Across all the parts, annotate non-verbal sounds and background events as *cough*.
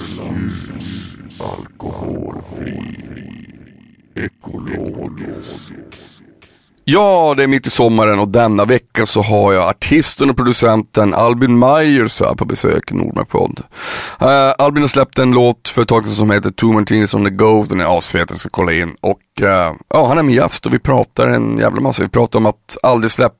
Ljus, alkoholfri, ekologisk. Ja, det är mitt i sommaren och denna vecka så har jag artisten och producenten Albin Myers här på besök i Nordmarkpodd. Uh, eh, Albin har släppt en låt för ett tag sedan som heter Two Martinis on the Go, den är asfet, jag ska kolla in. Och uh, ja, han är min gäst och vi pratar en jävla massa. Vi pratar om att aldrig släppa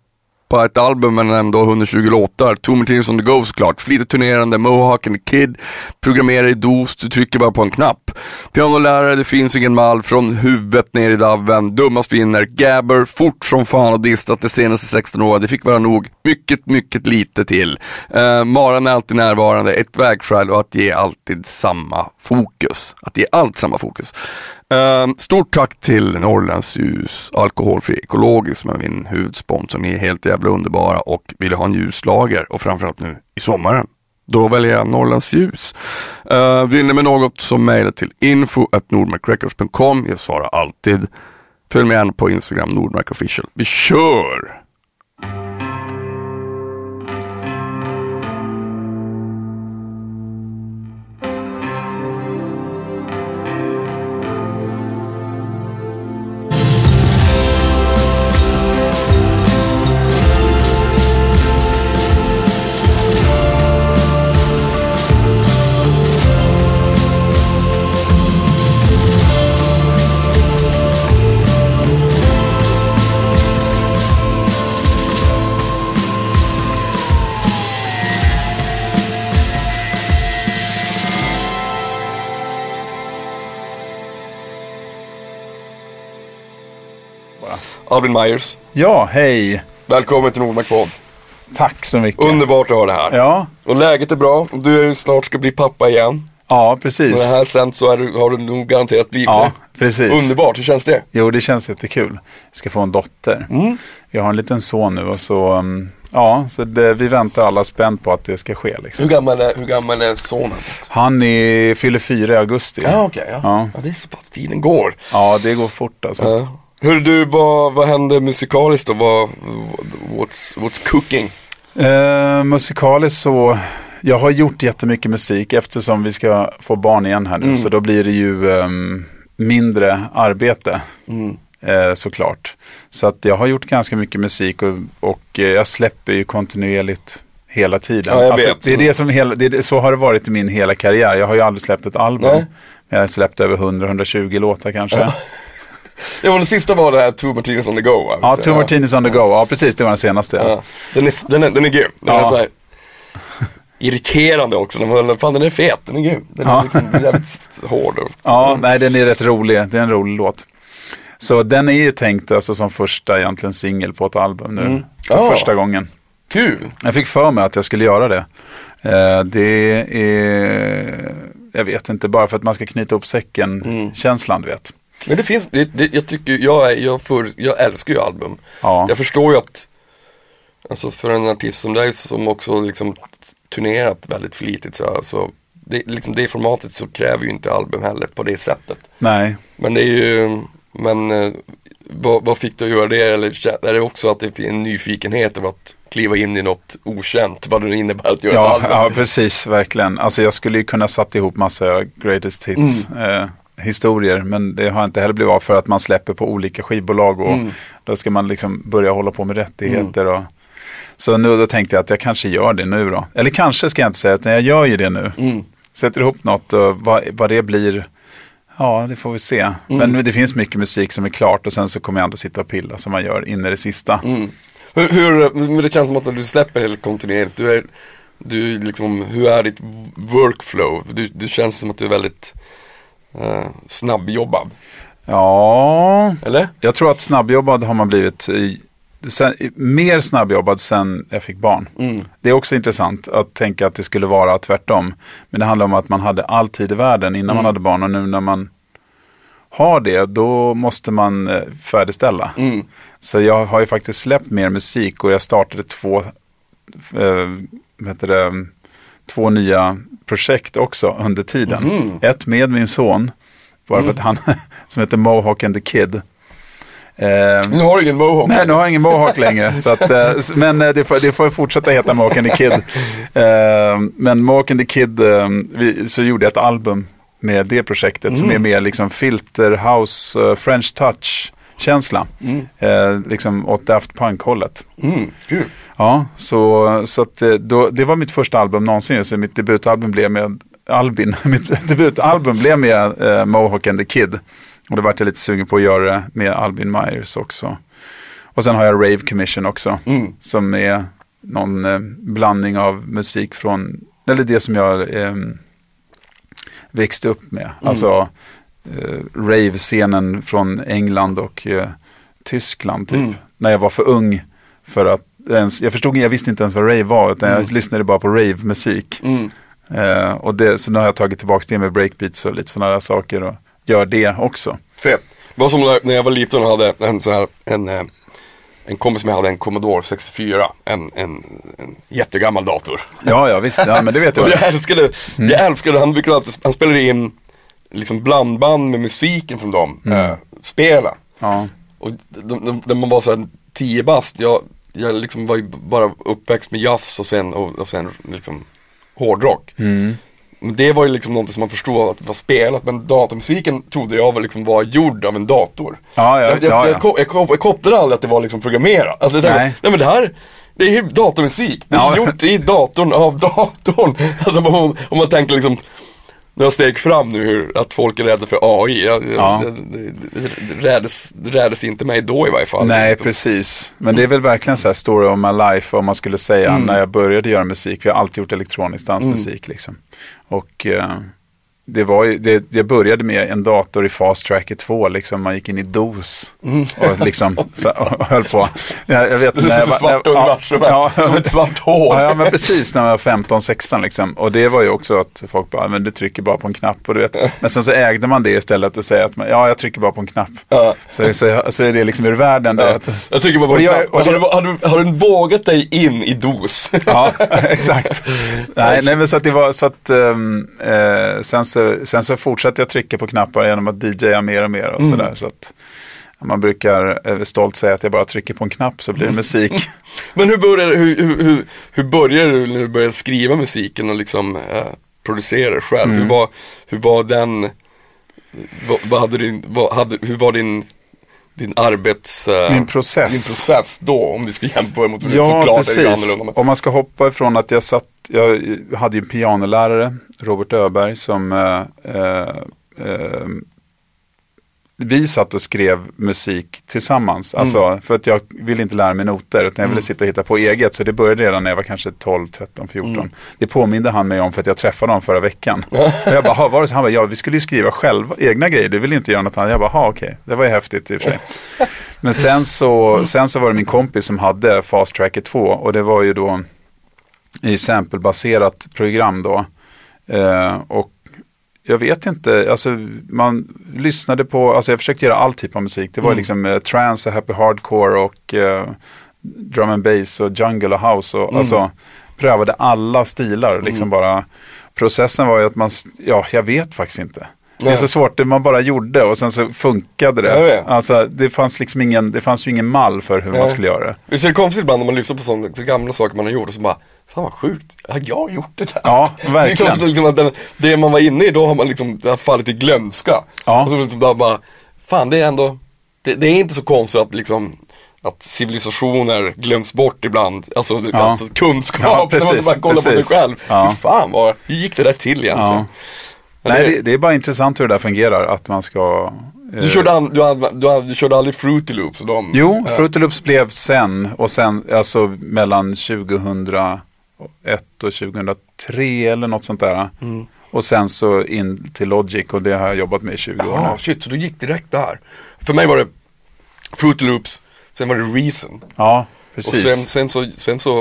släppa ett album men ändå 120 låtar. Two Martinis on the go såklart. Flitigt turnerande, Mohawk and the Kid. Programmerar i DOS, du trycker bara på en knapp. Pianolärare, det finns ingen mall. Från huvudet ner i daven. Dummast vinner. Gabber, fort som fan och distat de senaste 16 åren. Det fick vara nog. Mycket, mycket lite till. Uh, Maran är alltid närvarande. Ett vägskäl och att ge alltid samma fokus. Att ge allt samma fokus. Uh, stort tack till Norrlands ljus, alkoholfri ekologisk som är min huvudsponsor. Ni är helt jävla underbara och vill ha en ljuslager och framförallt nu i sommaren. Då väljer jag Norrlands ljus. Uh, vill ni med något så mejla till info.nordmarkrecords.com. Jag svarar alltid. Följ mig gärna på Instagram, Nordmark official. Vi kör! Albin Myers. Ja, hej. Välkommen till Nordmark podd. Tack så mycket. Underbart att ha det här. Ja. Och läget är bra. Du är ju snart ska bli pappa igen. Ja, precis. När det här sen så du, har du nog garanterat blivit Ja, precis. Underbart, hur känns det? Jo, det känns jättekul. Jag ska få en dotter. Mm. Jag har en liten son nu och så, um, ja, så det, vi väntar alla spänt på att det ska ske. Liksom. Hur gammal är, hur gammal är sonen? Han är, fyller fyra i augusti. Ja, okej. ja. Ja. Ja. det är så pass tiden går. Ja, det går fort alltså. Ja. Hur du, vad, vad händer musikaliskt då? Vad, what's, what's cooking? Eh, musikaliskt så, jag har gjort jättemycket musik eftersom vi ska få barn igen här nu. Mm. Så då blir det ju ehm, mindre arbete. Mm. eh, såklart. Så att jag har gjort ganska mycket musik och, och eh, jag släpper ju kontinuerligt hela tiden. Ja, alltså. Det är det som hela, det är, så har det varit i min hela karriär. Jag har ju aldrig släppt ett album. Nej. Jag har släppt över 100-120 låtar kanske. Ja. Ja, det sista var det här Two Martinis on the go va? ja Two Martinis on the go. Ja, precis. Det var den senaste. Ja. Den, är, den, är, den är grym. Den är så här *laughs* irriterande också. när man- Fan den är fet, den är grym. Den är Ja. liksom jävligt hård. Ja, nej den är rätt rolig. Det är en rolig låt. Så den är ju tänkt alltså som första egentligen singel på ett album nu. Mm. För Ja. första gången. Kul. Jag fick för mig att jag skulle göra det. Eh, det är, jag vet inte, bara för att man ska knyta upp säcken, Mm. du vet. Men det finns, det, det, jag tycker, jag, är, jag, för, jag älskar ju album. Ja, Jag förstår ju att, alltså för en artist som dig som också liksom turnerat väldigt flitigt så, alltså, det, liksom det formatet så kräver ju inte album heller på det sättet. nej. Men det är ju, men eh, vad, vad fick du att göra det? Eller är det också att det finns en nyfikenhet av att kliva in i något okänt? Vad det innebär att göra ett Ja, album? ja, precis, verkligen. Alltså jag skulle ju kunna satt ihop massa greatest hits. Mm. Eh, historier men det har inte heller blivit av för att man släpper på olika skivbolag och Mm. då ska man liksom börja hålla på med rättigheter och så nu då tänkte jag att jag kanske gör det nu då. Eller kanske ska jag inte säga utan jag gör ju det nu. Mm. sätter ihop något och vad, vad det blir, ja det får vi se. Mm. Men det finns mycket musik som är klart och sen så kommer jag ändå sitta och pilla som man gör in i det sista. Mm. Hur, hur, men det känns som att du släpper helt kontinuerligt. Du är, du liksom, hur är ditt workflow? Du, det känns som att du är väldigt eh, snabbjobbad. Ja, Eller? jag tror att snabbjobbad har man blivit i, sen, mer snabbjobbad sen jag fick barn. Mm. Det är också intressant att tänka att det skulle vara tvärtom. Men det handlar om att man hade all tid i världen innan man hade barn och nu när man har det, då måste man eh, färdigställa. Mm. Så jag har ju faktiskt släppt mer musik och jag startade två, vad heter det, två nya projekt också under tiden. Mhm. Ett med min son, bara för att han, *laughs* som heter Mohawk and the Kid. Eh, Nu har du ingen mohawk. Nej, nu har jag ingen mohawk längre. *laughs* så att, eh, men eh, det får, det får fortsätta heta Mohawk and the Kid. *laughs* Eh, men Mohawk and the Kid, eh, vi, så gjorde jag ett album med det projektet som är mer liksom filter, house, eh, French touch känsla. Eh, liksom åt Daft Punk-hållet. Mm, kul. Ja, så, så att, eh, då, det var mitt första album någonsin. Så mitt debutalbum blev med Albin. *laughs* mitt debutalbum blev med eh, Mohawk and the Kid. Och då vart jag lite sugen på att göra det med Albin Myers också. Och sen har jag Rave Commission också. Mm. Som är någon eh, blandning av musik från, eller det som jag eh, växte upp med. Alltså eh, rave-scenen från England och eh, Tyskland typ. Mm. När jag var för ung för att ens, jag förstod, jag visste inte ens vad rave var, utan jag lyssnade bara på rave-musik. Mm. Eh, och det, så nu har jag tagit tillbaka det med breakbeats och lite sådana där saker och gör det också. Fett. Det var som när- jag var liten och hade en så här, en, eh, en kompis som hade en Commodore 64. En, en, en jättegammal dator. Ja, ja visst, ja, men det vet jag. *laughs* jag älskade, jag älskade, han brukade han spelade in liksom blandband med musiken från dem, eh, spela. Ja. Och när man var såhär 10 bast, jag, jag liksom var ju bara uppväxt med jazz och sen, och, och sen liksom hårdrock. Mm. Men det var ju liksom någonting som man förstod att det var spelat, men datormusiken trodde jag var, liksom var gjord av en dator. Ja, ja, jag, jag, ja, jag, ja. ko- jag, ko- jag kopplade aldrig att det var liksom programmerat. Alltså, jag Nej. nej men det här, det är ju datormusik. Det är Ja. gjort i datorn av datorn. *laughs* Alltså om, man- om man tänker liksom några steg fram nu, hur, att folk är rädda för AI. Jag, Ja. det rädes inte mig då i varje fall. Nej, precis. Men det är väl verkligen så här story of my life om man skulle säga när jag började göra musik. Vi har alltid gjort elektronisk dansmusik liksom. Och eh, det var ju, det, jag började med en dator i Fast Tracker 2, liksom. Man gick in i DOS och liksom så, och höll på. Jag, jag vet, Det är svart universum, ja, som ett svart hål. Ja, ja, men precis när jag var 15-16 liksom. Och det var ju också att folk bara, men du trycker bara på en knapp. Och du vet. Men sen så ägde man det istället och säga att man, ja, jag trycker bara på en knapp. Ja. Så, så, så är det liksom ur världen. Det, att, Jag tycker bara, Och och jag- och har, du, har, du, har du vågat dig in i DOS? Ja, *laughs* exakt. Nej, nej, men så att det var så att ehm, eh, sen, så, sen så fortsatte jag trycka på knappar genom att DJa mer och mer och Mm. sådär. Så att man brukar eh, stolt säga att jag bara trycker på en knapp så blir det musik. *laughs* Men hur började, hur, hur, hur, hur började du när du började skriva musiken och liksom eh, producera själv? Mm. Hur, var, hur var den, vad, vad hade din, vad hade, hur var din, din arbets... eh, Min process. Din process då, om du skulle jämföra mot Ja, såklart är det precis. annorlunda. Om man ska hoppa ifrån att jag satt, jag hade ju en pianolärare, Robert Öberg, som eh, eh, eh, vi satt och skrev musik tillsammans. Alltså, för att jag ville inte lära mig noter, utan jag ville sitta och hitta på eget. Så det började redan när jag var kanske 12, 13, 14. Det påminde han mig om för att jag träffade honom förra veckan. och jag bara, "Ha, var det så? Han bara, ja vi skulle ju skriva själva, egna grejer, du vill inte göra något annat. Jag bara, okej, det var ju häftigt i och för sig. *laughs* Men sen så, sen så var det min kompis som hade Fast Tracker 2 och det var ju då i samplebaserat program då. Eh, och jag vet inte, alltså man lyssnade på, alltså jag försökte göra all typ av musik. Det var liksom eh, trance och happy hardcore och eh, drum and bass och jungle och house och alltså prövade alla stilar liksom bara. Processen var ju att man, ja jag vet faktiskt inte. Det är så svårt, det man bara gjorde och sen så funkade det. Alltså det fanns liksom ingen, det fanns ju ingen mall för hur man skulle göra det. visst är det konstigt ibland när man lyssnar på sådana så gamla saker man har gjort och så bara, fan vad sjukt, har jag gjort det där? Ja, verkligen. Liksom, *laughs* liksom att den, det man var inne i då har man liksom det har fallit i glömska. Ja. Och så liksom bara, bara, fan det är ändå, det, det är inte så konstigt att liksom att civilisationer glöms bort ibland, alltså, Ja. alltså kunskap, Ja, *laughs* när man precis, bara kollar på sig precis. själv. Ja. Hur fan var, hur gick det där till egentligen? Ja. Nej, det- det, är bara intressant hur det där fungerar, att man ska... eh, Du körde, an, du, hade, du, du körde aldrig Fruity Loops de? Jo, eh, Fruity Loops blev sen och sen alltså mellan 2001 och 2003 eller något sånt där. Mm. Och sen så in till Logic och det har jag jobbat med i 20 år Ja, nu. shit, så du gick direkt där. För mig var det Fruity Loops, sen var det Reason. Ja, Och precis. sen, sen så, sen så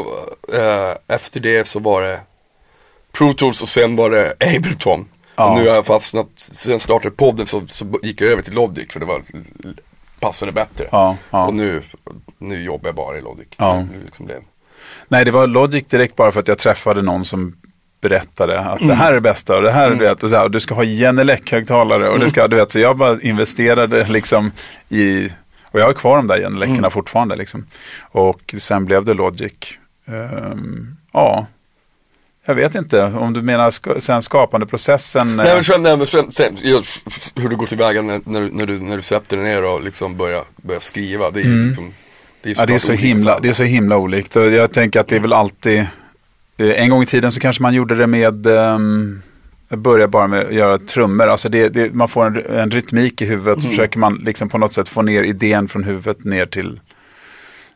eh, efter det så var det Pro Tools och sen var det Ableton. Ja. Och nu har jag fastnat, sen jag startade podden så, så gick jag över till Logic för det var, passade bättre. Ja, ja. Och nu, nu jobbar jag bara i Logic. Ja. Nu, liksom det. Nej, det var Logic direkt bara för att jag träffade någon som berättade att Mm. det här är det bästa och det här är det och så här, och du ska ha Genelec högtalare och Mm. du ska, du vet, så jag bara investerade liksom i Och jag har kvar de där genläckorna Mm. fortfarande. Liksom. Och sen blev det Logic. Ehm, ja, jag vet inte om du menar ska, sen skapandeprocessen. Nej eh, men sen, nej, men sen, sen hur du går tillväga när, när, du- när, du, när du sätter dig ner och liksom börjar, börjar skriva. Det är ju liksom, det är, Mm. Ja, det är, så himla, fall. det är så himla olikt. Jag tänker att det är väl alltid, eh, en gång i tiden så kanske man gjorde det med, um, jag börjar bara med att göra trummor. Alltså det, det, man får en, en rytmik i huvudet så Mm. försöker man liksom på något sätt få ner idén från huvudet ner till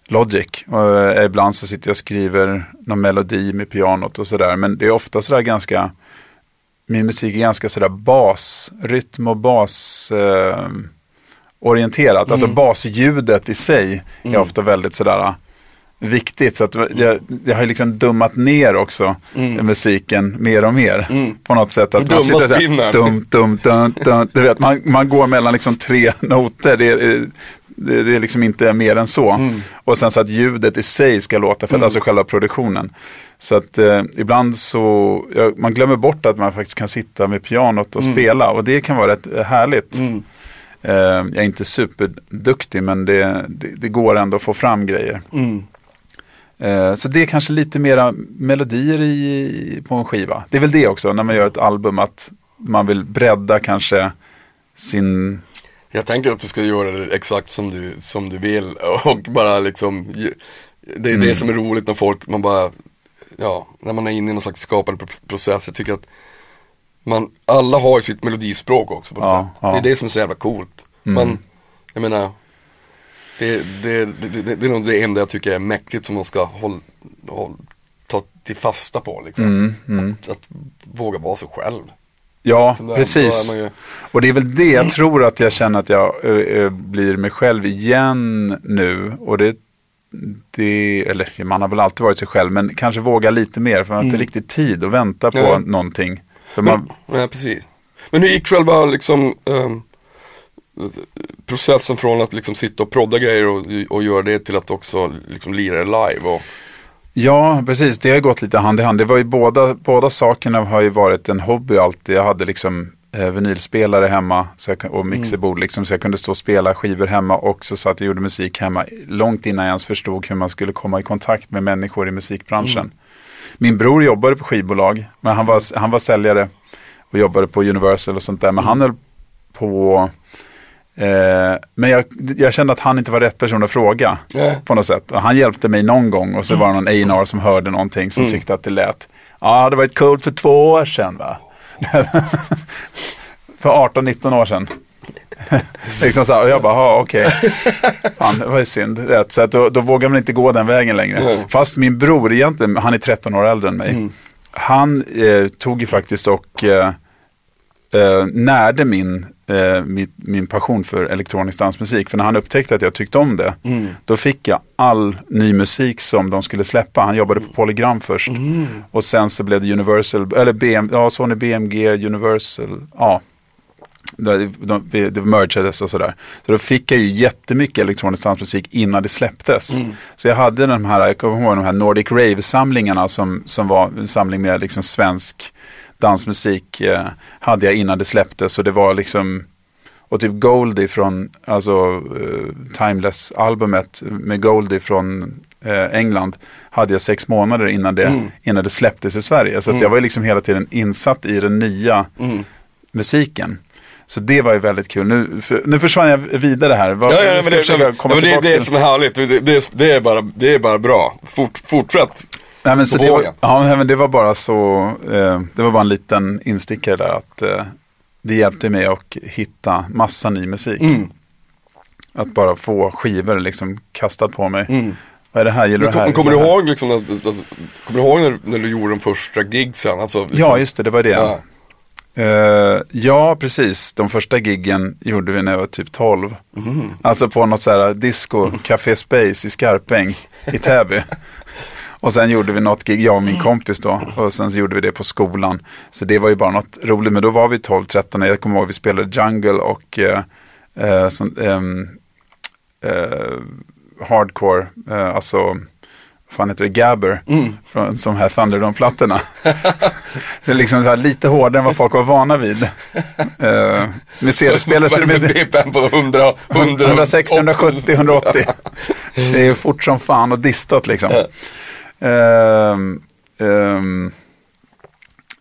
Logic. Och eh, ibland så sitter jag och skriver någon melodi med pianot och sådär. Men det är ofta sådär ganska, min musik är ganska sådär bas, rytm och bas eh, orienterat. Alltså basljudet i sig är ofta väldigt sådär ah, viktigt. Så att jag, jag har liksom dummat ner också musiken mer och mer. På något sätt. Att Dumma man sitter såhär, dum, dum, dum, dum. Du vet, man, man går mellan liksom tre *laughs* noter. Det är, det, det är liksom inte mer än så. Och sen så att ljudet i sig ska låta, för alltså själva produktionen. Så att eh, ibland så, ja, man glömmer bort att man faktiskt kan sitta med pianot och spela. Och det kan vara rätt eh, härligt. Eh, jag är inte superduktig men det, det, det går ändå att få fram grejer. Mm. Eh, så det är kanske lite mera melodier i, på en skiva. Det är väl det också när man gör ett album att man vill bredda kanske sin... Jag tänker att du ska göra det exakt som du, som du vill och bara liksom Det är Mm. det som är roligt när folk, man bara Ja, när man är inne i någon slags skapande pro- process. Jag tycker att man, alla har ju sitt melodispråk också på något Ja, sätt. ja. Det är det som är så jävla coolt. Mm. Men, jag menar det, det, det, det, är nog det enda jag tycker är mäktigt som man ska håll, håll, ta till fasta på liksom. Mm, mm. Att, att våga vara sig själv. Ja, Så där- precis. man ju- Och det är väl det jag tror att jag känner att jag ö, ö, blir mig själv igen nu. Och det, det, eller man har väl alltid varit sig själv, men kanske våga lite mer för man har inte riktigt tid att vänta på Ja. någonting. För man, Men, ja, precis. Men hur gick själva liksom ehm, processen från att liksom sitta och prodda grejer och, och göra det till att också liksom lira det live? Och, Ja, precis. Det har gått lite hand i hand. Det var ju båda, båda sakerna har ju varit en hobby alltid. Jag hade liksom eh, vinylspelare hemma så jag, och mixerbord liksom, så jag kunde stå och spela skivor hemma och så satt jag och gjorde musik hemma långt innan jag ens förstod hur man skulle komma i kontakt med människor i musikbranschen. Min bror jobbade på skivbolag, men han var, han var säljare och jobbade på Universal och sånt där. Men han höll på Eh, men jag, jag kände att han inte var rätt person att fråga Nej. på något sätt. Och han hjälpte mig någon gång och så var det någon A&R som hörde någonting som tyckte att det lät. Ja, det hade varit coolt för två år sedan va? *laughs* för 18-19 år sedan. Liksom så här, och jag bara, ja okej. Fan, det var ju synd. Rätt. Så att då, då vågar man inte gå den vägen längre. Nej. Fast min bror egentligen, han är 13 år äldre än mig. Han eh, tog ju faktiskt och eh, eh, närde min, eh, min, min passion för elektronisk dansmusik. För när han upptäckte att jag tyckte om det, då fick jag all ny musik som de skulle släppa. Han jobbade på Polygram först. Och sen så blev det Universal, eller BM, ja, Sony BMG, Universal, ja. De, de, de, det mergades och sådär. Så då fick jag ju jättemycket elektronisk dansmusik innan det släpptes. Så jag hade de här, jag kommer ihåg de här Nordic Rave-samlingarna som, som var en samling med liksom svensk dansmusik. Eh, hade jag innan det släpptes. Så det var liksom, och typ Goldie från, alltså eh, Timeless-albumet med Goldie från eh, England hade jag sex månader innan det, innan det släpptes i Sverige. Så att jag var liksom hela tiden insatt i den nya musiken. Så det var ju väldigt kul. Nu, för, nu försvann jag vidare här. Vad, ja, ja, men det, försöka komma men det, är tillbaka det som är härligt. Det, det, det, är, bara, det är bara bra. Fort, fortsätt. Nej, men så det, var, ja, men det var bara så, eh, det var bara en liten instickare där att eh, det hjälpte mig att hitta massa ny musik. Mm. Att bara få skivor liksom kastat på mig. Mm. Vad är det här? Gillar Men, du det här? kom, kommer du det här? ihåg liksom, att, kommer du ihåg när, när du gjorde de första gigsen? Alltså, liksom, Ja, just det, det var det. Ja. Eh, ja, precis. De första giggen gjorde vi när jag var typ 12. Mm. Alltså på något så här disco, Café Space i Skarpäng i Täby. Och sen gjorde vi något gig, jag och min kompis då. Och sen så gjorde vi det på skolan. Så det var ju bara något roligt. Men då var vi 12-13. Jag kommer ihåg vi spelade Jungle och eh, sån, ehm, eh, Hardcore. Eh, alltså, fan heter det, Gabber, Mm. från, som här Thunderdome-plattorna. *laughs* det är liksom så här lite hårdare än vad folk var vana vid. Uh, med CD-spelare, är det på 100, 100 160, 170, 180. Det är ju fort som fan och distat liksom. Ehm, ehm,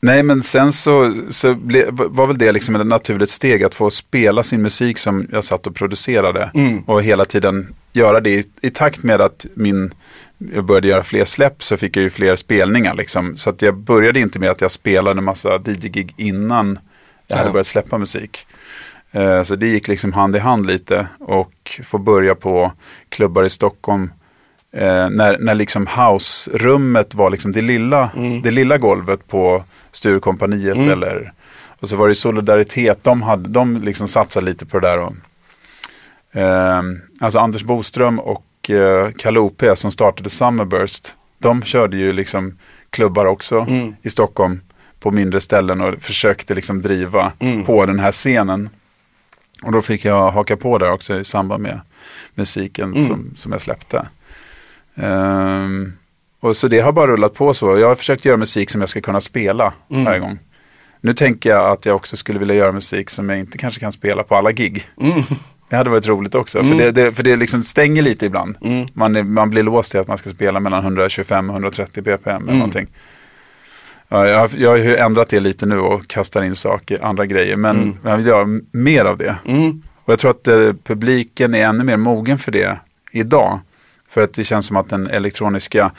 nej men sen så, så ble, var väl det liksom ett naturligt steg att få spela sin musik som jag satt och producerade. Mm. Och hela tiden göra det i, i takt med att min, jag började göra fler släpp så fick jag ju fler spelningar liksom. Så att jag började inte med att jag spelade en massa DJ-gig innan jag hade Ja. börjat släppa musik. Eh, Så det gick liksom hand i hand lite och få börja på klubbar i Stockholm. Eh, när, när liksom house-rummet var liksom det lilla, det lilla golvet på Sturecompagniet eller och så var det Solidaritet, de, hade, de liksom satsade lite på det där. Och, eh, alltså Anders Boström och eh, Kalle O.P. som startade Summerburst, de körde ju liksom klubbar också Mm. i Stockholm på mindre ställen och försökte liksom driva Mm. på den här scenen. Och då fick jag haka på där också i samband med musiken Mm. som, som jag släppte. Ehm, och så det har bara rullat på så. Jag har försökt göra musik som jag ska kunna spela Mm. varje gång. Nu tänker jag att jag också skulle vilja göra musik som jag inte kanske kan spela på alla gig. Mm. Det hade varit roligt också, Mm. för det, det, för det liksom stänger lite ibland. Mm. Man, är, man blir låst i att man ska spela mellan 125 och 130 bpm eller Mm. någonting. Ja, jag, jag har ju ändrat det lite nu och kastar in saker, andra grejer, men Mm. jag vill göra mer av det. Mm. Och jag tror att eh, publiken är ännu mer mogen för det idag. För att det känns som att den elektroniska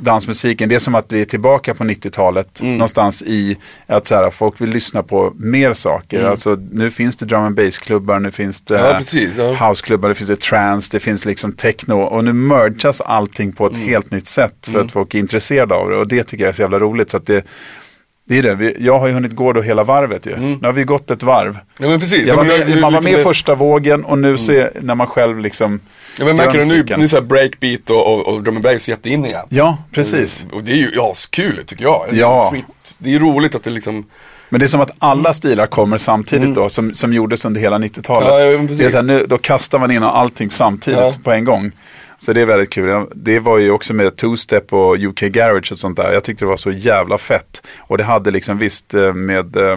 dansmusiken, det är som att vi är tillbaka på 90-talet. Mm. Någonstans i att så här, folk vill lyssna på mer saker. Mm. Alltså, nu finns det drum and bass-klubbar, nu finns det Ja, precis. Ja. houseklubbar, det finns det trance, det finns liksom techno. Och nu mergas allting på ett Mm. helt nytt sätt för att folk är intresserade av det. Och det tycker jag är så jävla roligt. Så att det, det är det, vi, jag har ju hunnit gå då hela varvet ju. Mm. Nu har vi gått ett varv. Ja men precis. Jag var Ja, med, nu- man var med i första vågen och nu så är, när man själv liksom Ja men märker du nu, nu så breakbeat och, och, och drum and bass jätte in igen. Ja, precis. Och det är ju askul tycker jag. Ja. Skit, det är ju roligt att det liksom, Men det är som att alla stilar kommer samtidigt då, som, som gjordes under hela 90-talet. Mm. Ja, ja, det är så här, nu, då kastar man in allting samtidigt Ja. på en gång. Så det är väldigt kul. Det var ju också med two-step och UK Garage och sånt där. Jag tyckte det var så jävla fett. Och det hade liksom visst eh, med eh,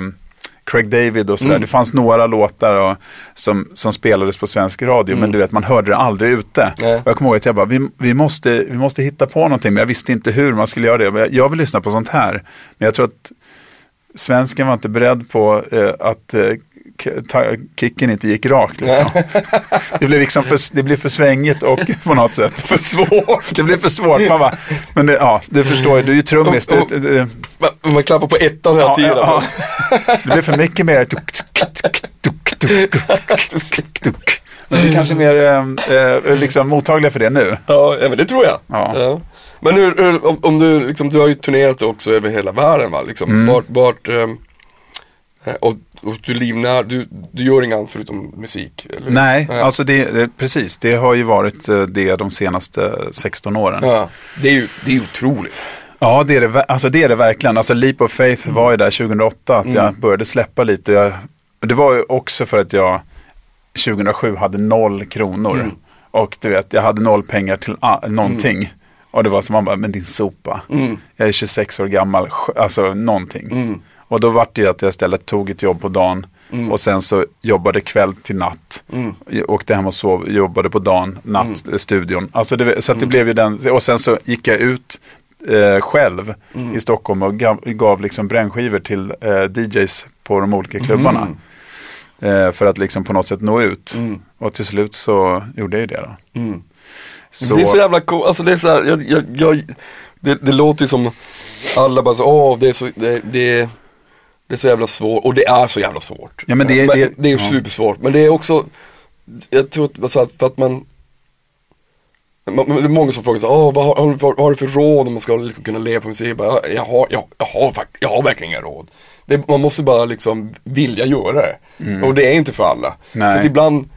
Craig David och sådär. Mm. Det fanns några låtar och, som, som spelades på svensk radio. Men du vet, man hörde det aldrig ute. Mm. Och jag kommer ihåg att jag bara, vi, vi, måste, vi måste hitta på någonting. Men jag visste inte hur man skulle göra det. Jag, jag vill lyssna på sånt här. Men jag tror att svensken var inte beredd på eh, att eh, kicken inte gick rakt. Liksom. det, blev liksom för, det blev för svängigt och på något sätt. för svårt. Det blev för svårt. Man bara, men det, ja, du förstår ju, du är ju trummis. Man, man klappar på ettan hela ja, tiden. ja, ja. det blev för mycket mer. Men vi är kanske mer eh, eh, liksom mottagliga för det nu. Ja, men det tror jag. Ja. Men hur, hur, om, om du, liksom, du har ju turnerat också över hela världen va? Liksom. Mm. Vart, vart ehm, eh, och du livnär, du, du gör inget annat förutom musik? Eller? Nej, Ja. alltså det, det, precis. Det har ju varit eh, det de senaste 16 åren. Ja, det är ju, det är otroligt. Ja, det är det, alltså det är det verkligen. Alltså Leap of Faith var ju där 2008, att jag började släppa lite. Jag, det var ju också för att jag 2007 hade noll kronor. Och du vet, jag hade noll pengar till a- någonting. Och det var som man bara, men din sopa. Mm. Jag är 26 år gammal, alltså någonting. Mm. Och då var det att jag istället tog ett jobb på dagen och sen så jobbade kväll till natt. Mm. Åkte hem och sov, jobbade på dagen, natt, eh, studion. Alltså det, så det blev ju den, och sen så gick jag ut eh, själv i Stockholm och gav, gav liksom brännskivor till eh, DJs på de olika klubbarna. Eh, för att liksom på något sätt nå ut. Mm. Och till slut så gjorde jag ju det då. Mm. Så, Det är så jävla coolt, alltså det är så här, jag, jag, jag, det, det låter ju som alla bara så, åh det är så, det, det, det är så jävla svårt, och det är så jävla svårt. Ja, men det är- men, det- det är ja. supersvårt, men det är också, jag tror att, alltså, att, för att man, man, det är många som frågar så, åh vad har, vad har du för råd om man ska liksom kunna leva på musik? Jag, bara, jag, har, jag, jag, har, jag har verkligen inga råd. Det, man måste bara liksom vilja göra det. Och det är inte för alla. Mm. Nej. För ibland,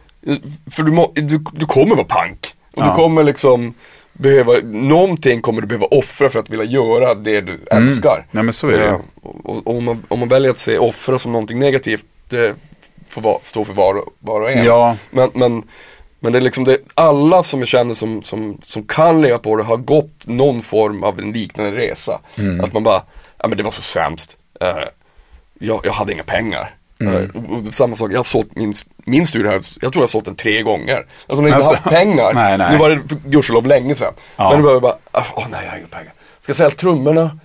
för du, må, du, du kommer vara pank. Och Ja. du kommer liksom behöva, någonting kommer du behöva offra för att vilja göra det du älskar. Mm. Nej, men så är det. Ja, och, och, och om, man, om man väljer att se offra som någonting negativt, det får vara, stå för var, var och en. Ja. Men, men, Men det är liksom det, alla som jag känner som, som, som kan leva på det har gått någon form av en liknande resa. Att man bara, ja men det var så sämst. Eh, jag, jag hade inga pengar. Mm. Eh, och, samma sak, jag har sålt min, min studio här, jag tror jag har sålt den tre gånger. Alltså när jag inte Alltså, haft pengar. nej, nej. Nu var det gudskelov länge sedan. Ja. Men nu var jag bara, ah, åh nej jag har inga pengar. Ska jag sälja trummorna?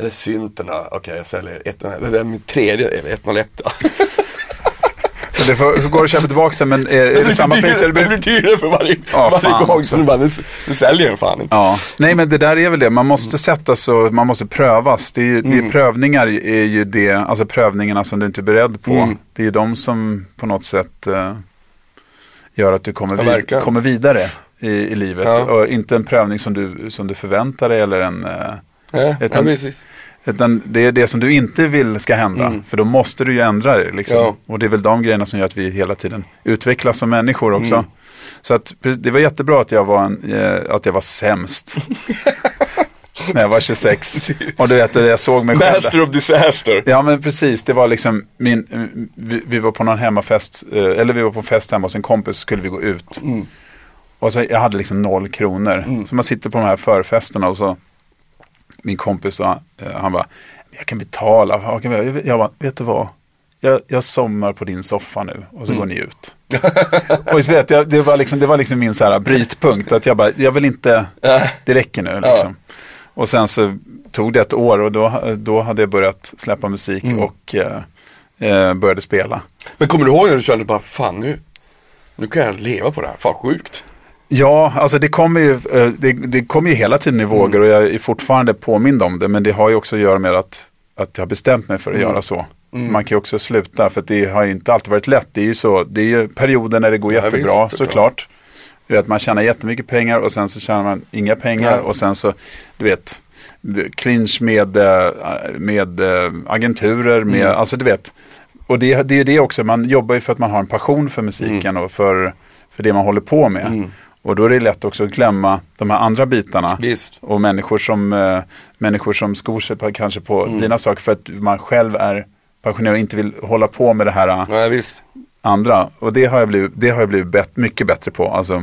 Eller synterna? Okej jag säljer ett, det är min tredje, eller 101. *laughs* *laughs* Så det får, går att köpa tillbaka sen, men är, är det samma pris? Det Eller blir dyrare för varje, Ja, varje fan gång. Så nu bara, nu säljer den fan inte. Ja, nej men det där är väl det. Man måste sätta sig och man måste prövas. Det är ju, det är prövningar är ju det, alltså prövningarna som du inte är beredd på. Mm. Det är ju de som på något sätt eh, gör att du kommer, Ja, vid, verkligen. kommer vidare i, i livet. Ja. Och inte en prövning som du, som du förväntar dig eller en, eh, Ja, ja, Utan- precis. Utan det är det som du inte vill ska hända. Mm. För då måste du ju ändra det. Liksom. Ja. Och det är väl de grejerna som gör att vi hela tiden utvecklas som människor också. Mm. Så att, det var jättebra att jag var, en, eh, att jag var sämst. *laughs* När jag var 26. Och du vet, jag såg mig själv. Master of disaster. Ja men precis, det var liksom min, vi, vi var på någon hemmafest, eh, eller vi var på fest hemma hos en kompis skulle vi gå ut. Mm. Och så jag hade liksom noll kronor. Så man sitter på de här förfesterna och så min kompis då, eh, han bara, jag kan betala. Jag, bara, vet du vad? Jag, jag somnar på din soffa nu och så går ni ut. *laughs* och vet jag, det, var liksom, det var liksom min så här brytpunkt. Att jag bara, jag vill inte, det räcker nu liksom. Och sen så tog det ett år och då, då hade jag börjat släppa musik och eh, eh, började spela. Men kommer du ihåg när du kände bara, fan nu, nu kan jag leva på det här, fan sjukt. Ja, alltså det kommer ju, eh, det, det kommer ju hela tiden i vågor och jag är fortfarande påmind om det. Men det har ju också att göra med att, att jag har bestämt mig för att göra så. Man kan ju också sluta för att det har ju inte alltid varit lätt. Det är ju så, det är ju perioder när det går Ja, jättebra visst, såklart. Du vet, man tjänar jättemycket pengar och sen så tjänar man inga pengar Nej. och sen så, du vet, clinch med, eh, med eh, agenturer, med, Mm. alltså du vet. Och det, det är ju det också, man jobbar ju för att man har en passion för musiken Mm. och för, för det man håller på med. Och då är det lätt också att glömma de här andra bitarna. Visst. Och människor som, eh, människor som skor sig på, kanske på Mm. dina saker för att man själv är passionerad och inte vill hålla på med det här eh, Nej andra. Och det har jag blivit, det har jag blivit bet, mycket bättre på. Alltså,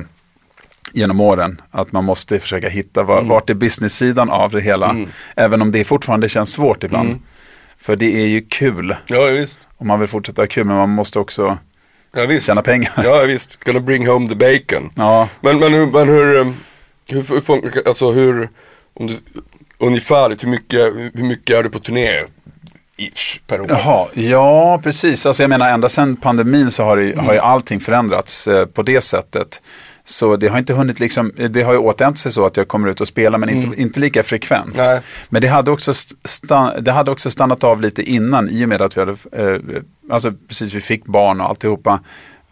genom åren. Att man måste försöka hitta var, vart är business-sidan av det hela. Även om det fortfarande känns svårt ibland. För det är ju kul. Ja visst. Och man vill fortsätta ha kul men man måste också Ja visst. tjäna pengar. Ja visst, gonna bring home the bacon. Ja. Men, men, hur, men hur, um, hur, hur funkar, alltså hur, om du, ungefärligt, hur mycket, hur mycket är du på turné? Per år? Jaha, ja precis. Alltså jag menar ända sedan pandemin så har, det, har ju allting förändrats eh, på det sättet. Så det har inte hunnit liksom, det har ju återhämtat sig så att jag kommer ut och spelar men inte, inte lika frekvent. Nej. Men det hade, också sta, det hade också stannat av lite innan i och med att vi hade, eh, alltså precis vi fick barn och alltihopa.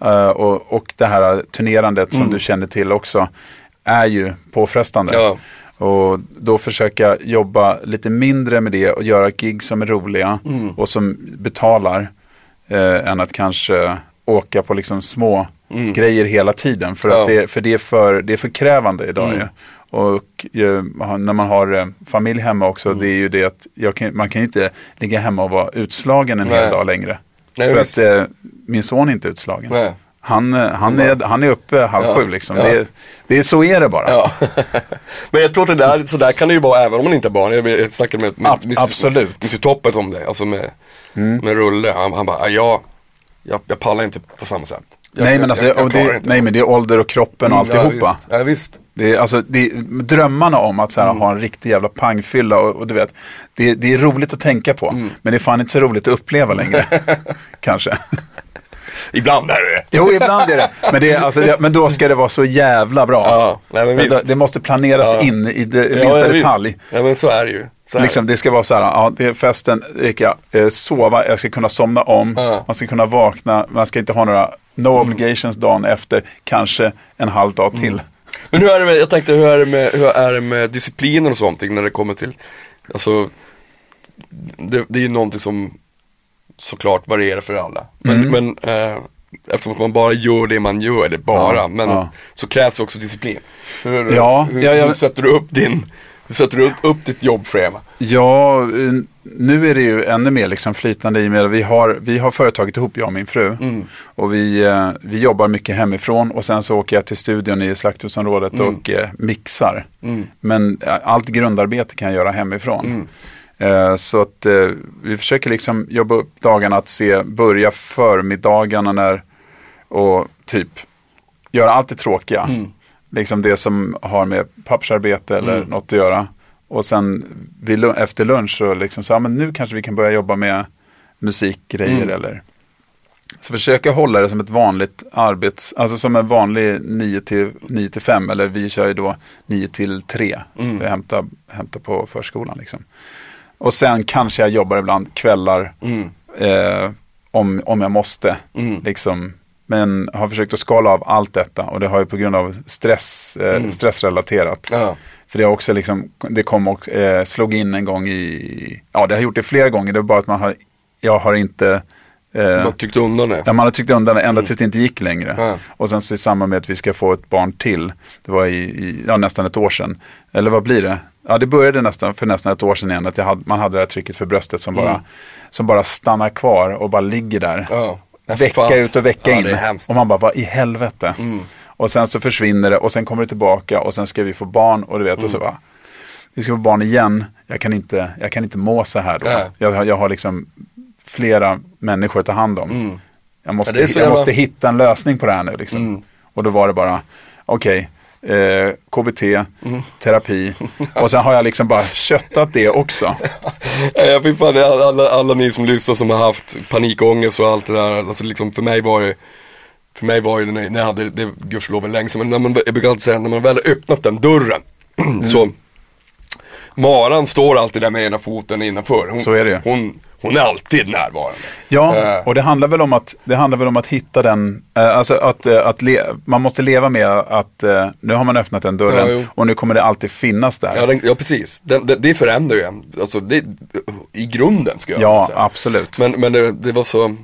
Eh, och, och det här turnerandet som du känner till också är ju påfrestande. Ja. Och då försöka jobba lite mindre med det och göra gig som är roliga Mm. och som betalar. Eh, än att kanske åka på liksom små grejer hela tiden. För, Mm. Ja. att det, för, det, är för det är för krävande idag ju. Och eh, när man har eh, familj hemma också, Mm. det är ju det att kan, man kan ju inte ligga hemma och vara utslagen en hel Nej. dag längre. Nej, för att eh, min son är inte utslagen. Nej. Han, eh, han, är, han är uppe halv Ja. sju liksom. Ja. Det, det är, så är det bara. Ja. *laughs* men jag tror att det där, så där kan det ju vara även om man inte har barn. Jag, snackade med, med Mr. absolut. Mr. Toppet om det, alltså med, med Rulle. Han, han bara, "Ah, jag, jag, jag pallar inte på samma sätt. Jag, nej, men alltså, jag, jag det, nej men det är ålder och kroppen och Mm, ja, alltihopa. visst. Ja, visst. Det är, alltså, det är, drömmarna om att så här, Mm. ha en riktig jävla pangfylla och, och du vet, det, det är roligt att tänka på. Mm. Men det är fan inte så roligt att uppleva längre. *laughs* Kanske. Ibland är det Jo, ibland är det. Men, det, alltså, det, men då ska det vara så jävla bra. Ja, nej, men det, det måste planeras Ja. in i det, Ja, minsta ja, detalj. Ja men så är det ju. Liksom, det ska vara så här, ja, det är festen, ska eh, sova, jag ska kunna somna om, Ja. Mm. man ska kunna vakna, man ska inte ha några no obligations dagen efter, kanske en halv dag till. Mm. Men hur är det med, jag tänkte hur är det med, hur är det med disciplinen och sånt när det kommer till, alltså det, det är ju någonting som såklart varierar för alla. Men, Mm. men eh, eftersom att man bara gör det man gör, eller bara, Ja, men ja. så krävs också disciplin. Hur, Ja, hur, jag- hur sätter du upp din, Hur sätter du upp ditt jobbschema? Ja, eh, nu är det ju ännu mer liksom flytande i och med att vi har, vi har företaget ihop, jag och min fru. Mm. Och vi, eh, vi jobbar mycket hemifrån och sen så åker jag till studion i slakthusområdet Mm. och eh, mixar. Mm. Men allt grundarbete kan jag göra hemifrån. Mm. Så att vi försöker liksom jobba upp dagarna att se, börja förmiddagarna när och typ göra allt det tråkiga. Mm. Liksom det som har med pappersarbete eller Mm. något att göra. Och sen vid, efter lunch så liksom så, ja, men nu kanske vi kan börja jobba med musikgrejer Mm. eller så försöka hålla det som ett vanligt arbets, alltså som en vanlig 9 till, 9 till 5 eller vi kör ju då 9 till 3. Mm. Vi hämtar, hämtar på förskolan liksom. Och sen kanske jag jobbar ibland kvällar Mm. eh, om, om jag måste. Mm. Liksom. Men har försökt att skala av allt detta och det har ju på grund av stress, eh, Mm. stressrelaterat. Ja. För det har också liksom, det kom och eh, slog in en gång i, ja det har gjort det flera gånger, det är bara att man har, jag har inte eh, har tyckt undan det. Ja, man har tyckt undan det ända tills det inte gick längre. Ja. Och sen så i samband med att vi ska få ett barn till, det var i, i ja, nästan ett år sedan. Eller vad blir det? Ja, det började nästan för nästan ett år sedan igen, att jag hade, man hade det här trycket för bröstet som bara, Mm. som bara stannar kvar och bara ligger där. Ja. Vecka Fan. ut och vecka ja, in. Och man bara, vad i helvete? Mm. Och sen så försvinner det och sen kommer det tillbaka och sen ska vi få barn och du vet och så Mm. bara, vi ska få barn igen, jag kan inte, jag kan inte må så här då. Nej. Jag, jag har liksom flera människor att ta hand om. Mm. Jag, måste, Ja, jag jävla- måste hitta en lösning på det här nu. Liksom. Mm. Och då var det bara, okej, eh, KBT, Mm. terapi. *laughs* och sen har jag liksom bara köttat det också. Ja, *laughs* fy fan, det är alla, alla ni som lyssnar som har haft panikångest och allt det där. Alltså liksom för mig var det, för mig var det när jag hade, det gudskelov en länge men när man, jag brukar alltid säga när man väl har öppnat den dörren *clears throat* så Maran står alltid där med ena foten innanför. Hon, Så är det. Hon, hon är alltid närvarande. Ja, Eh. och det handlar väl om att, det handlar väl om att hitta den, eh, alltså att, eh, att le, man måste leva med att nu har man öppnat den dörren Ja, och nu kommer det alltid finnas där. Ja, den, ja precis. Den, det, det förändrar ju en. Alltså det, i grunden ska jag Ja, säga. absolut. Men, men det, det var så,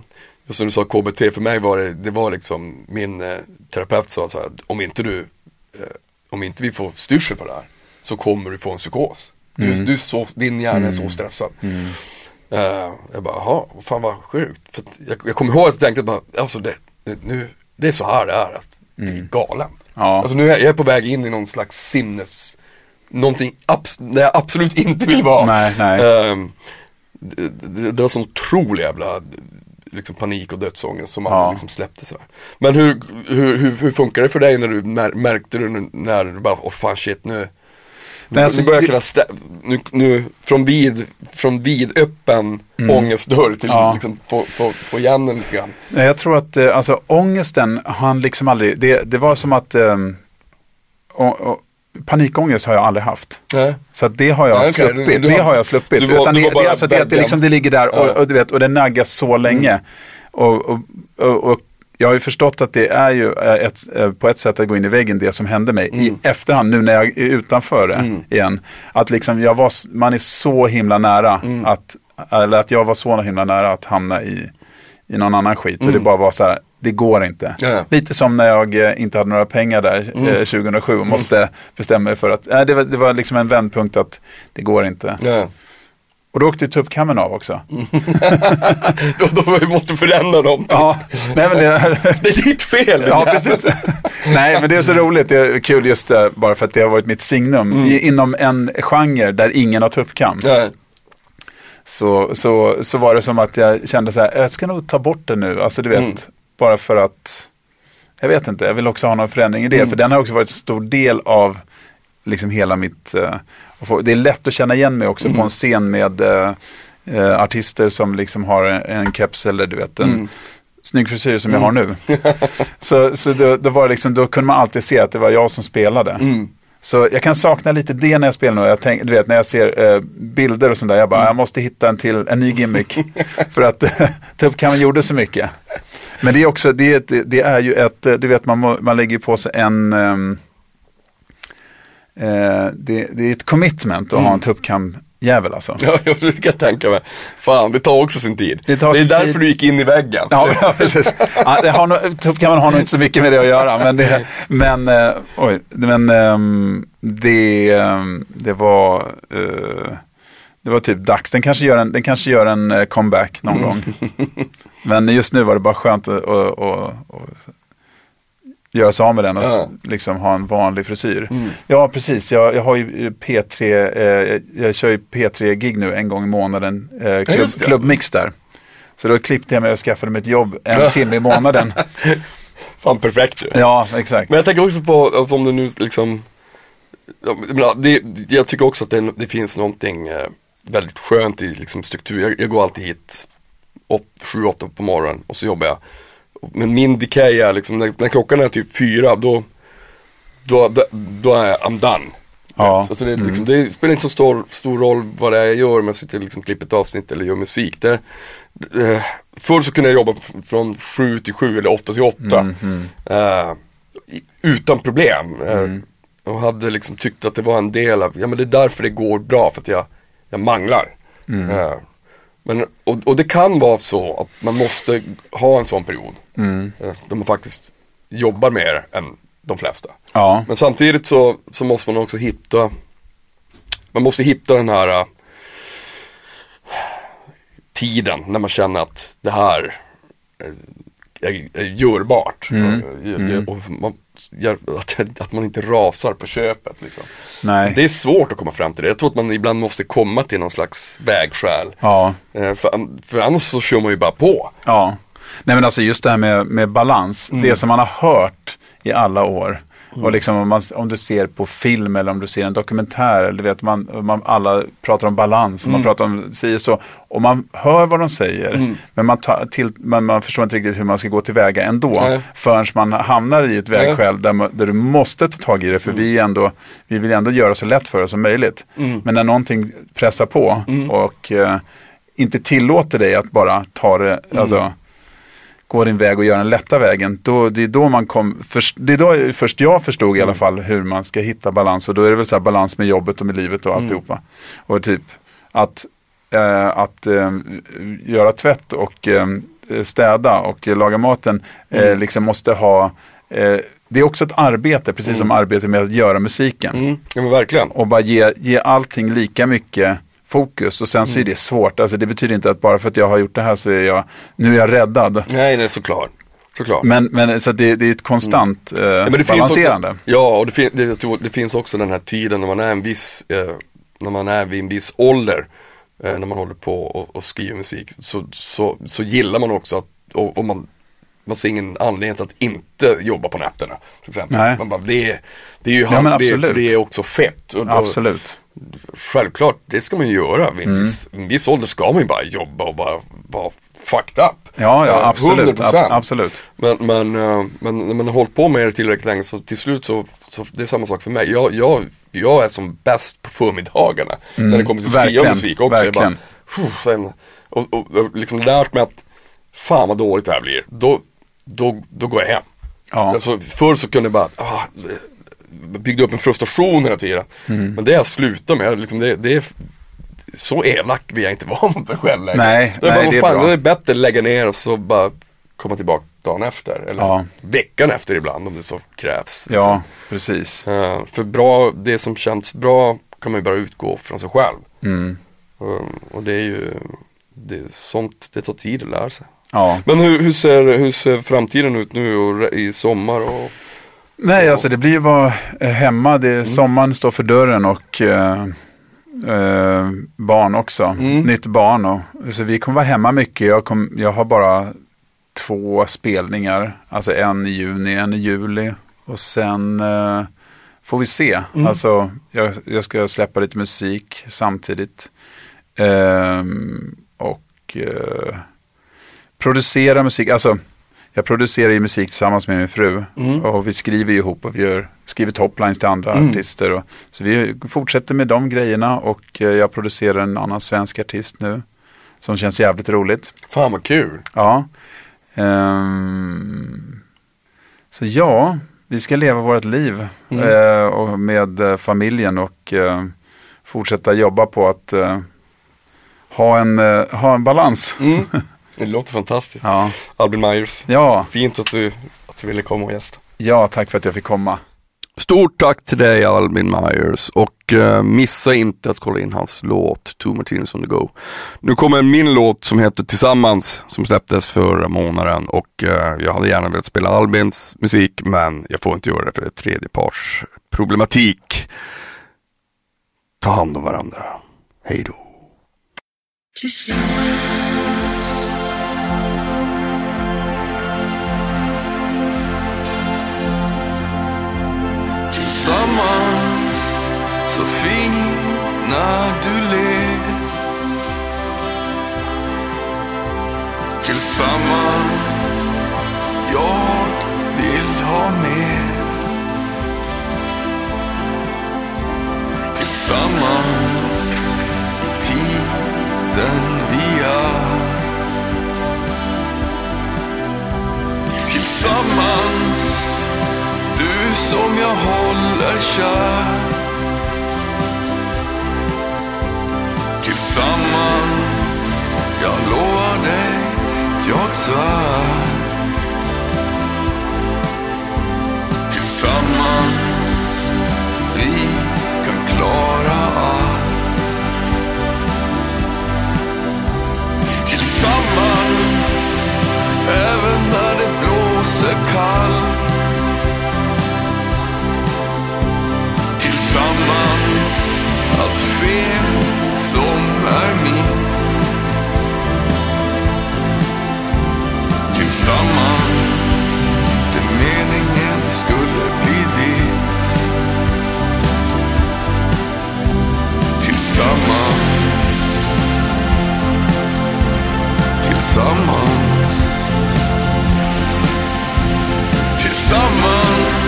just som du sa KBT, för mig var det, det var liksom, min eh, terapeut sa så här, om inte du, eh, om inte vi får styrsel på det här, så kommer du få en psykos. Du, Mm. du så, din hjärna är så stressad. Eh, jag bara, jaha, fan vad sjukt. För jag, jag kommer ihåg att jag tänkte bara, alltså det, det, nu, det är så här det är, att bli galen. Mm. Ja. Alltså nu är jag, jag är på väg in i någon slags sinnes, någonting abs, där jag absolut inte vill vara. Nej, nej. Ehm, det, det, det var sån otrolig jävla liksom, panik och dödsångest som Ja. aldrig liksom släppte sådär. Men hur, hur, hur, hur funkar det för dig när du mär, märkte du när du bara, åh fan shit nu Nej, alltså, nu börjar jag det- kunna stä- nu, nu från vid, från vid öppen ångestdörr till Mm. Ja. liksom få, få, få igen den lite grann. Nej, Jag tror att eh, alltså, ångesten, han liksom aldrig, det, det var som att ehm, och, och, panikångest har jag aldrig haft. Nej. Så det har jag Nej, okej, sluppit. du- du det har- jag sluppit. du var- Utan det, det, är alltså det, det, liksom, det ligger där och. Mm. och, du vet, och det naggas så länge. Och, och, och, och jag har ju förstått att det är ju eh, ett, eh, på ett sätt att gå in i väggen det som hände mig i efterhand nu när jag är utanför det Mm. igen. Att liksom jag var, man är så himla nära Mm. att, eller att jag var så himla nära att hamna i, i någon annan skit. Och det Mm. bara var så här, det går inte. Ja. Mm. Lite som när jag eh, inte hade några pengar där eh, 2007 och måste bestämma mig för att, nej det, var, det var liksom en vändpunkt att det går inte. Ja. Och då åkte ju tuppkammen av också. *laughs* då, då vi måste förändra någonting. Ja, nej men det, *laughs* Det är ditt fel. ja precis. nej men det är så roligt, det är kul just det, bara för att det har varit mitt signum. I, inom en genre där ingen har tuppkam. Ja. Så, så, så var det som att jag kände så här, jag ska nog ta bort det nu. Alltså du vet, Mm. bara för att, jag vet inte, jag vill också ha någon förändring i det. För den har också varit en stor del av liksom hela mitt, eh, få- det är lätt att känna igen mig också på en scen med eh, eh, artister som liksom har en, en keps eller du vet, en snygg frisyr som jag har nu. *laughs* så så då, då var liksom, då kunde man alltid se att det var jag som spelade. Mm. Så jag kan sakna lite det när jag spelar nu. Jag tänk, du vet när jag ser eh, bilder och sånt där. Jag bara, jag måste hitta en till, en ny gimmick. *laughs* för att *laughs* Tuppkammen gjorde så mycket. Men det är också, det, det, det är ju ett, du vet man, må, man lägger på sig en, ehm, eh, det, det är ett commitment att ha en tuppkam jävel alltså. *laughs* Ja, jag jag tänka mig. Fan, det tar också sin tid. Det tar är sin därför tid. du gick in i väggen. Ja, ja precis. Ja, det har nog, så kan man ha nog inte så mycket med det att göra. Men det, men, eh, oj, men ehm, det, ehm, det var eh, det var typ dags. Den kanske gör en, den kanske gör en eh, comeback någon gång. *laughs* Men just nu var det bara skönt att, att, att, att göra sig av med den och Ja. liksom ha en vanlig frisyr. Ja, precis. Jag, jag har ju P3, eh, jag kör ju P3-gig nu en gång i månaden, eh, klubb, det. klubbmix där. Så då klippte jag mig och skaffade mig ett jobb en timme i månaden. *laughs* Fan, perfekt ju. Ja, exakt. Men jag tänker också på att om du nu liksom jag, det, jag tycker också att det, det finns någonting eh, väldigt skönt i liksom, struktur. Jag, jag går alltid hit 7-8 på morgonen och så jobbar jag. Men min decay är liksom, när, när klockan är typ fyra då, då, då, då är jag, I'm done. Ja. Alltså det, liksom, det spelar inte så stor, stor roll vad det är jag gör om jag sitter och liksom klipper ett avsnitt eller gör musik. Det, eh, förr så kunde jag jobba från sju till sju eller åtta till åtta. Eh, i- utan problem. Eh, och hade liksom tyckt att det var en del av, ja men det är därför det går bra för att jag, jag manglar. Eh, men, och, och det kan vara så att man måste ha en sån period. Eh, där man faktiskt jobbar mer än de flesta. Ja, Men samtidigt så, så måste man också hitta Man måste hitta den här äh, Tiden när man känner att det här är, är, är görbart. Mm. Och, och man, gör- att, man inte rasar på köpet. Liksom. Det är svårt att komma fram till det. Jag tror att man ibland måste komma till någon slags vägskäl. Ja, Eh, För, för annars så kör man ju bara på. ja. Nej men alltså just det här med, med balans. Det som man har hört i alla år. Och liksom om, man, om du ser på film eller om du ser en dokumentär. Eller du vet, man, man, alla pratar om balans och man pratar om säger så. Och man hör vad de säger. Men man, tar till, man, man förstår inte riktigt hur man ska gå tillväga ändå. Nej. Förrän man hamnar i ett vägskäl där, man- där du måste ta tag i det. För vi, är ändå, vi vill ändå göra så lätt för oss som möjligt. Men när någonting pressar på och eh, inte tillåter dig att bara ta det, alltså gå din väg och göra den lätta vägen. Då, det är då man kom, först, det är då först jag förstod i alla fall hur man ska hitta balans. Och då är det väl så här balans med jobbet och med livet och alltihopa. Och typ att, eh, att eh, göra tvätt och eh, städa och laga maten eh, liksom måste ha eh, det är också ett arbete, precis som arbetet med att göra musiken. Mm. Ja verkligen. Och bara ge, ge allting lika mycket fokus. Och sen så är Mm. det svårt. Alltså det betyder inte att bara för att jag har gjort det här så är jag, nu är jag räddad. Nej, det är såklart. Såklart. Men, men så det, det är ett konstant eh, Mm. Ja, men det balanserande. Finns också, ja, och det, fin, det, jag tror, det finns också den här tiden när man är en viss, eh, när man är vid en viss ålder, eh, när man håller på och, och skriver musik, så, så, så gillar man också att, och, och man, man ser ingen anledning till att inte jobba på nätterna. Till exempel. Nej. Man bara, det, är- det är ju Ja, men han, det, det är också fett. Och, Absolut. Självklart, det ska man ju göra. Vid en, viss, en viss ålder ska man ju bara jobba och bara vara fucked up. Ja, ja Eh, absolut. 100%. Ab- absolut. Men, men, eh, men när man har hållit på med det tillräckligt länge så till slut så, så det är samma sak för mig. Jag, jag, jag är som bäst på förmiddagarna. när det kommer till att skriva verkligen, musik också. Jag bara, verkligen. Sen, och, och, och liksom lärt mig att fan vad dåligt det här blir. Då, då, då går jag hem. Ja. Alltså, förr så kunde jag bara, ah, byggde upp en frustration hela tiden. Mm. Men det jag slutar med, liksom det, det är så elak vill jag inte *laughs* vara mot mig själv längre. Nej, det är, nej, bara, det är fan, bra. det är bättre att lägga ner och så bara komma tillbaka dagen efter. Eller Ja. veckan efter ibland om det så krävs. Ja, precis. Eh, för bra, det som känns bra kan man ju bara utgå från sig själv. Mm. Um, och det är ju, det, sånt, det tar tid att lära sig. Ja. Men hur, hur, ser, hur ser framtiden ut nu och i sommar? Och, Nej, alltså det blir ju vara eh, hemma. Det, Mm. Sommaren står för dörren och eh, eh, barn också. Mm. Nytt barn. Och, så vi kommer vara hemma mycket. Jag, kom, jag har bara två spelningar. Alltså en i juni, en i juli. Och sen eh, får vi se. Mm. Alltså jag, jag ska släppa lite musik samtidigt. Ehm, och eh, producera musik. Alltså jag producerar ju musik tillsammans med min fru. Mm. Och vi skriver ju ihop och vi gör, skriver toplines till andra Mm. artister. Och, så vi fortsätter med de grejerna och eh, jag producerar en annan svensk artist nu. Som känns jävligt roligt. fan vad kul! Ja. Ehm, så ja, vi ska leva vårt liv Mm. eh, och med eh, familjen och eh, fortsätta jobba på att ha, en, ha en balans. *laughs* Det låter fantastiskt. Ja. Albin Myers. Ja. Fint att du, att du ville komma och gästa. ja, tack för att jag fick komma. Stort tack till dig Albin Myers och eh, missa inte att kolla in hans låt Two Martinis on the go. Nu kommer min låt som heter Tillsammans som släpptes förra månaden och eh, jag hade gärna velat spela Albins musik men jag får inte göra det för det är tredjeparts problematik. Ta hand om varandra. Hej då. Tillsammans så fin när du ler. Tillsammans jag vill ha mer. Tillsammans i tiden vi är. Kör. Tillsammans, jag lovar dig, jag svär. Tillsammans, vi kan klara Tillsammans allt fel som är mitt Tillsammans det meningen skulle bli ditt. Tillsammans. Tillsammans. Tillsammans.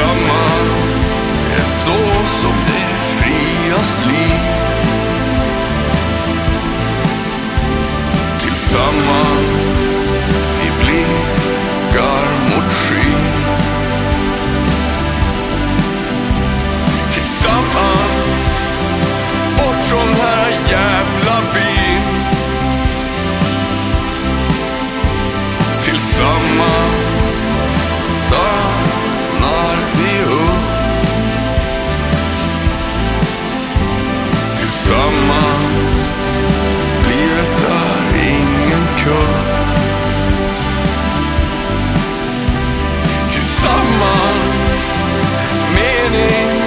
Tillsammans är så som det frias liv Tillsammans vi blickar mot skyn. Tillsammans bort från här burning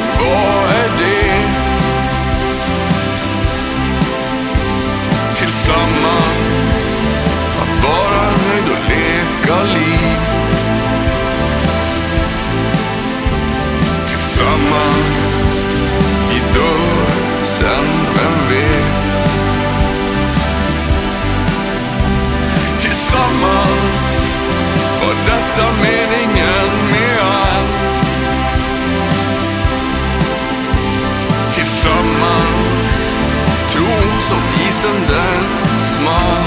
Tillsammans tron